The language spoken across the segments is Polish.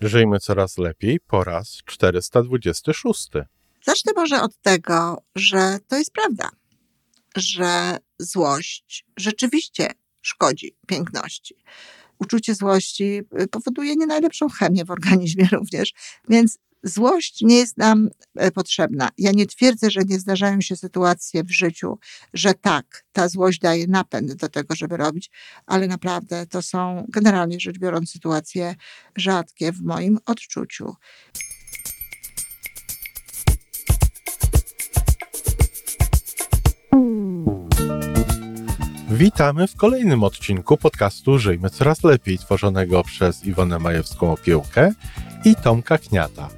Żyjmy coraz lepiej po raz 426. Zacznę może od tego, że to jest prawda, że złość rzeczywiście szkodzi piękności. Uczucie złości y, powoduje nie najlepszą chemię w organizmie również, więc Złość nie jest nam e, potrzebna. Ja nie twierdzę, że nie zdarzają się sytuacje w życiu, że tak, ta złość daje napęd do tego, żeby robić, ale naprawdę to są generalnie rzecz biorąc sytuacje rzadkie w moim odczuciu. Witamy w kolejnym odcinku podcastu Żyjmy Coraz Lepiej, tworzonego przez Iwonę Majewską-Opiełkę i Tomka Kniata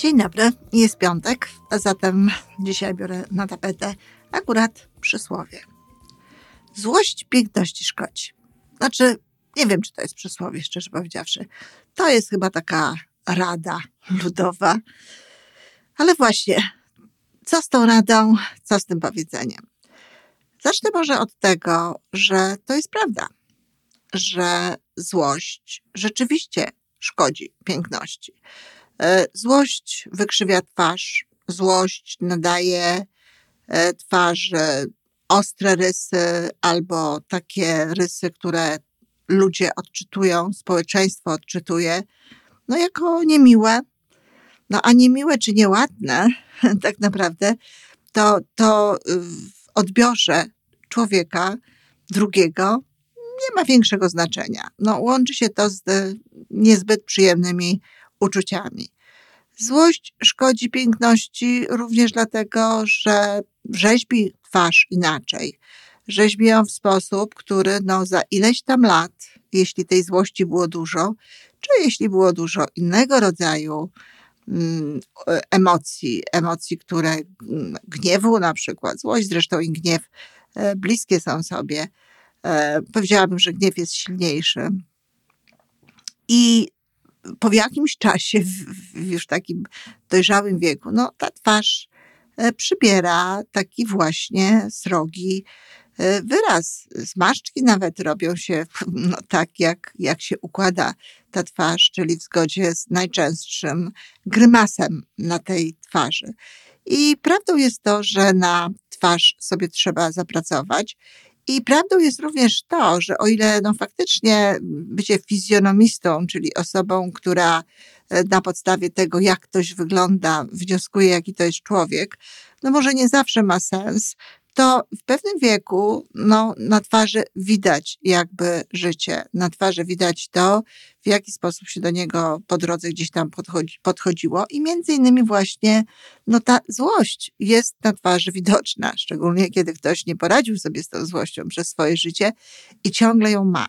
Dzień dobry, jest piątek, a zatem dzisiaj biorę na tapetę Akurat przysłowie. Złość piękności szkodzi. Znaczy, nie wiem, czy to jest przysłowie, szczerze powiedziawszy. To jest chyba taka rada ludowa. Ale właśnie, co z tą radą, co z tym powiedzeniem? Zacznę może od tego, że to jest prawda, że złość rzeczywiście szkodzi piękności. E, złość wykrzywia twarz, złość nadaje E, twarzy, ostre rysy albo takie rysy, które ludzie odczytują, społeczeństwo odczytuje, no jako niemiłe. No a niemiłe czy nieładne, tak naprawdę, to, to w odbiorze człowieka drugiego nie ma większego znaczenia. No, łączy się to z niezbyt przyjemnymi uczuciami. Złość szkodzi piękności również dlatego, że rzeźbi twarz inaczej. Rzeźbi ją w sposób, który no, za ileś tam lat, jeśli tej złości było dużo, czy jeśli było dużo innego rodzaju mm, emocji, emocji, które mm, gniewu na przykład, złość zresztą i gniew e, bliskie są sobie. E, powiedziałabym, że gniew jest silniejszy. I po jakimś czasie, w, już takim dojrzałym wieku, no ta twarz e, przybiera taki właśnie srogi e, wyraz. Zmarszczki nawet robią się no, tak, jak, jak się układa ta twarz, czyli w zgodzie z najczęstszym grymasem na tej twarzy. I prawdą jest to, że na twarz sobie trzeba zapracować i prawdą jest również to, że o ile no faktycznie bycie fizjonomistą, czyli osobą, która e, na podstawie tego, jak ktoś wygląda, wnioskuje, jaki to jest człowiek, no może nie zawsze ma sens, to w pewnym wieku no, na twarzy widać jakby życie. Na twarzy widać to, w jaki sposób się do niego po drodze gdzieś tam podchodzi, podchodziło i między innymi właśnie no, ta złość jest na twarzy widoczna, szczególnie kiedy ktoś nie poradził sobie z tą złością przez swoje życie i ciągle ją ma.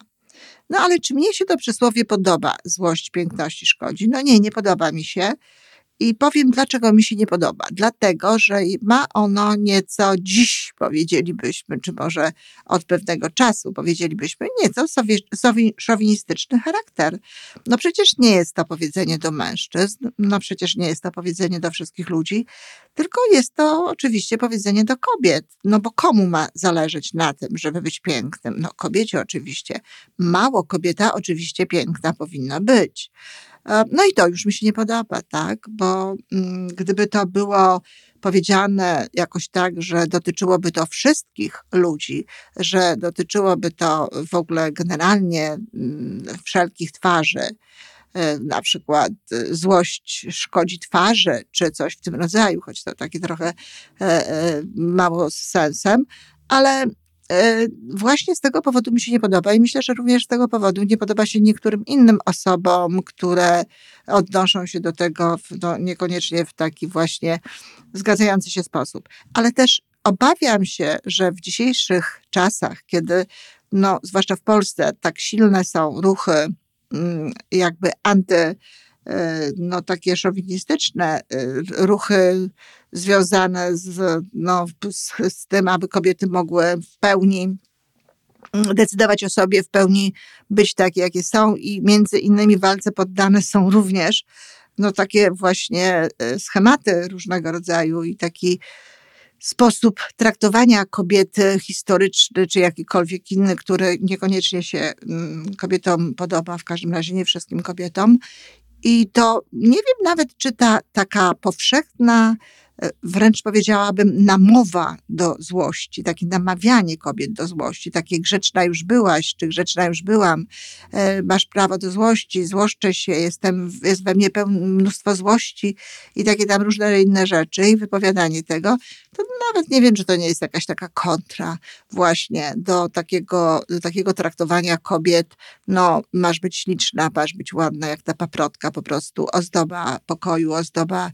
No ale czy mnie się to przysłowie podoba? Złość piękności szkodzi? No nie, nie podoba mi się. I powiem, dlaczego mi się nie podoba. Dlatego, że ma ono nieco dziś, powiedzielibyśmy, czy może od pewnego czasu, powiedzielibyśmy, nieco szowinistyczny charakter. No przecież nie jest to powiedzenie do mężczyzn, no przecież nie jest to powiedzenie do wszystkich ludzi, tylko jest to oczywiście powiedzenie do kobiet. No bo komu ma zależeć na tym, żeby być pięknym? No kobiecie oczywiście. Mało kobieta oczywiście piękna powinna być. E, no i to już mi się nie podoba, tak? Bo mm, gdyby to było powiedziane jakoś tak, że dotyczyłoby to wszystkich ludzi, że dotyczyłoby to w ogóle generalnie mm, wszelkich twarzy, e, na przykład e, złość szkodzi twarzy, czy coś w tym rodzaju, choć to takie trochę mało z sensem, ale właśnie z tego powodu mi się nie podoba i myślę, że również z tego powodu nie podoba się niektórym innym osobom, które odnoszą się do tego w, no, niekoniecznie w taki właśnie zgadzający się sposób. Ale też obawiam się, że w dzisiejszych czasach, kiedy no, zwłaszcza w Polsce tak silne są ruchy mm, jakby anty no, takie szowinistyczne ruchy związane z, no, z, z tym, aby kobiety mogły w pełni decydować o sobie, w pełni być takie, jakie są i między innymi walce poddane są również no, takie właśnie schematy różnego rodzaju i taki sposób traktowania kobiety historyczny, czy jakikolwiek inny, który niekoniecznie się mm, kobietom podoba, w każdym razie nie wszystkim kobietom. I to nie wiem nawet, czy ta taka powszechna wręcz powiedziałabym, namowa do złości, takie namawianie kobiet do złości, takie grzeczna już byłaś, czy grzeczna już byłam, e, masz prawo do złości, złoszczę się, jestem, jest we mnie mnóstwo złości i takie tam różne inne rzeczy i wypowiadanie tego, to nawet nie wiem, czy to nie jest jakaś taka kontra właśnie do takiego, do takiego traktowania kobiet, no masz być śliczna, masz być ładna, jak ta paprotka po prostu, ozdoba pokoju, ozdoba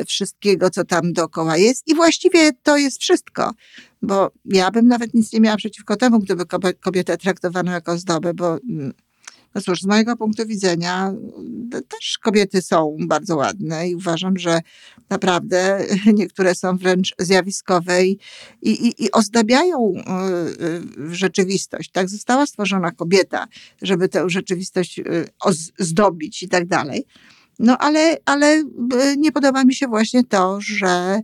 y, wszystkiego, co tam dookoła jest i właściwie to jest wszystko, bo ja bym nawet nic nie miała przeciwko temu, gdyby kobietę traktowano jako ozdobę, bo mm, no cóż, z mojego punktu widzenia też kobiety są bardzo ładne i uważam, że naprawdę niektóre są wręcz zjawiskowe i, i, i ozdabiają e, e, rzeczywistość. Tak została stworzona kobieta, żeby tę rzeczywistość e, zdobić i tak dalej. No ale, ale nie podoba mi się właśnie to, że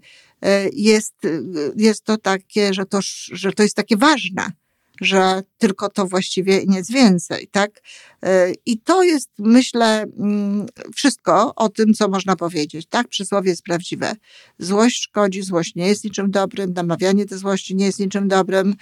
jest, jest to takie, że to, że to jest takie ważne że tylko to właściwie nic więcej, tak? E, I to jest, myślę, mm, wszystko o tym, co można powiedzieć, tak? Przysłowie jest prawdziwe. Złość szkodzi, złość nie jest niczym dobrym, namawianie do złości nie jest niczym dobrym,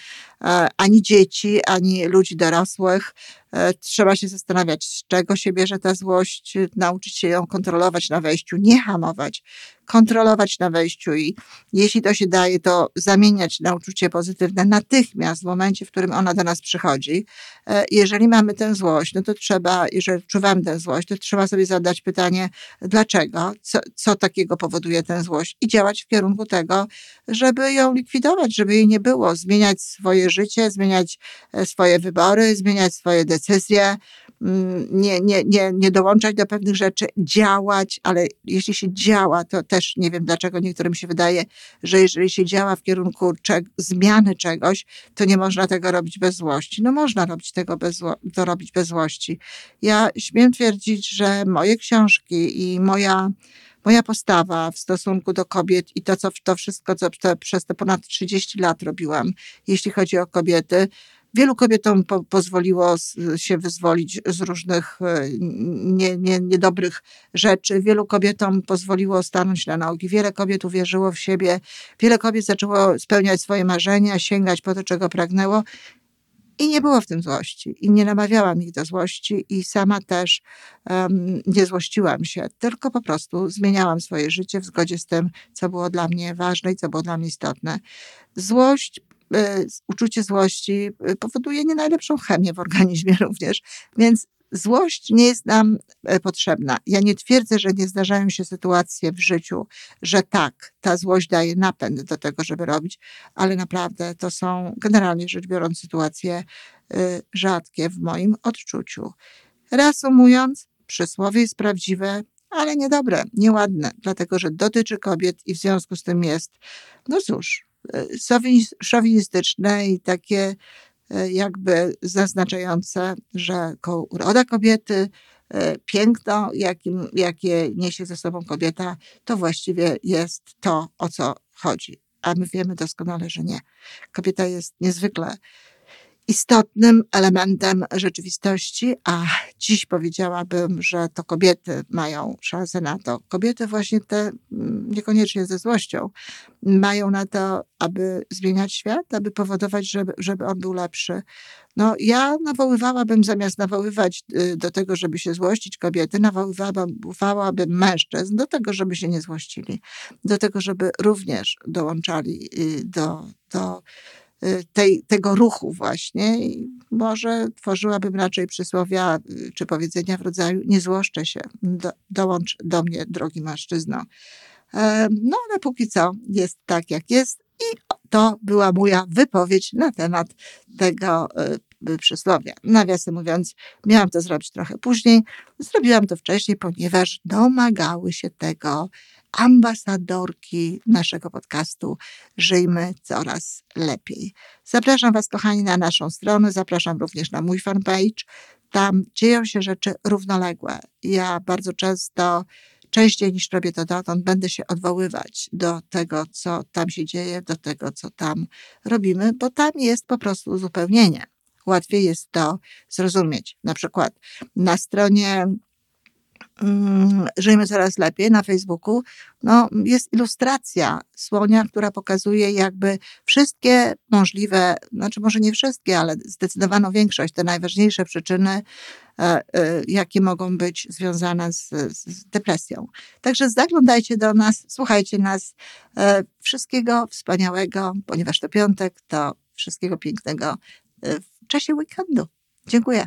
e, ani dzieci, ani ludzi dorosłych. E, trzeba się zastanawiać, z czego się bierze ta złość, nauczyć się ją kontrolować na wejściu, nie hamować, kontrolować na wejściu i jeśli to się daje, to zamieniać na uczucie pozytywne natychmiast w momencie, w którym ona do nas przychodzi. E, jeżeli mamy tę złość, no to trzeba, jeżeli czuwamy tę złość, to trzeba sobie zadać pytanie, dlaczego, co, co takiego powoduje tę złość? I działać w kierunku tego, żeby ją likwidować, żeby jej nie było, zmieniać swoje życie, zmieniać e, swoje wybory, zmieniać swoje decyzje, mm, nie, nie, nie, nie dołączać do pewnych rzeczy, działać, ale jeśli się działa, to też nie wiem dlaczego niektórym się wydaje, że jeżeli się działa w kierunku zmiany czegoś, to nie można tego robić bez złości. No można robić tego bez, to robić bez złości. Ja śmiem twierdzić, że moje książki i moja moja postawa w stosunku do kobiet i to, co, to wszystko, co te, przez te ponad 30 lat robiłam, jeśli chodzi o kobiety, Wielu kobietom po, pozwoliło się wyzwolić z różnych e, nie, nie, niedobrych rzeczy. Wielu kobietom pozwoliło stanąć na nogi. Wiele kobiet uwierzyło w siebie. Wiele kobiet zaczęło spełniać swoje marzenia, sięgać po to, czego pragnęło. I nie było w tym złości. I nie namawiałam ich do złości, i sama też um, nie złościłam się, tylko po prostu zmieniałam swoje życie w zgodzie z tym, co było dla mnie ważne i co było dla mnie istotne. Złość uczucie złości e, powoduje nie najlepszą chemię w organizmie również, więc złość nie jest nam e, potrzebna. Ja nie twierdzę, że nie zdarzają się sytuacje w życiu, że tak, ta złość daje napęd do tego, żeby robić, ale naprawdę to są generalnie rzecz biorąc sytuacje rzadkie w moim odczuciu. Reasumując, przysłowie jest prawdziwe, ale niedobre, nieładne, dlatego że dotyczy kobiet i w związku z tym jest, no cóż, szowinistyczne i takie e, jakby zaznaczające, że uroda kobiety, e, piękno, jakim, jakie niesie ze sobą kobieta, to właściwie jest to, o co chodzi. A my wiemy doskonale, że nie. Kobieta jest niezwykle istotnym elementem rzeczywistości, a dziś powiedziałabym, że to kobiety mają szansę na to. Kobiety właśnie te, mm, niekoniecznie ze złością, mają na to, aby zmieniać świat, aby powodować, żeby, żeby on był lepszy. No, ja nawoływałabym, zamiast nawoływać y, do tego, żeby się złościć kobiety, nawoływałabym mężczyzn do tego, żeby się nie złościli, do tego, żeby również dołączali y, do, do tej, tego ruchu właśnie. I może tworzyłabym raczej przysłowia y, czy powiedzenia w rodzaju nie złoszczę się, do, dołącz do mnie, drogi mężczyzno. No ale póki co jest tak, jak jest i to była moja wypowiedź na temat tego y, y, przysłowia. Nawiasem mówiąc, miałam to zrobić trochę później. Zrobiłam to wcześniej, ponieważ domagały się tego ambasadorki naszego podcastu Żyjmy Coraz Lepiej. Zapraszam Was, kochani, na naszą stronę, zapraszam również na mój fanpage. Tam dzieją się rzeczy równoległe. Ja bardzo często częściej niż robię to dotąd, będę się odwoływać do tego, co tam się dzieje, do tego, co tam robimy, bo tam jest po prostu uzupełnienie. Łatwiej jest to zrozumieć. Na przykład na stronie mm, Żyjmy Coraz Lepiej na Facebooku, no, jest ilustracja słonia, która pokazuje jakby wszystkie możliwe, znaczy może nie wszystkie, ale zdecydowaną większość, te najważniejsze przyczyny E, e, jakie mogą być związane z, z depresją. Także zaglądajcie do nas, słuchajcie nas. E, wszystkiego wspaniałego, ponieważ to piątek, to wszystkiego pięknego w czasie weekendu. Dziękuję.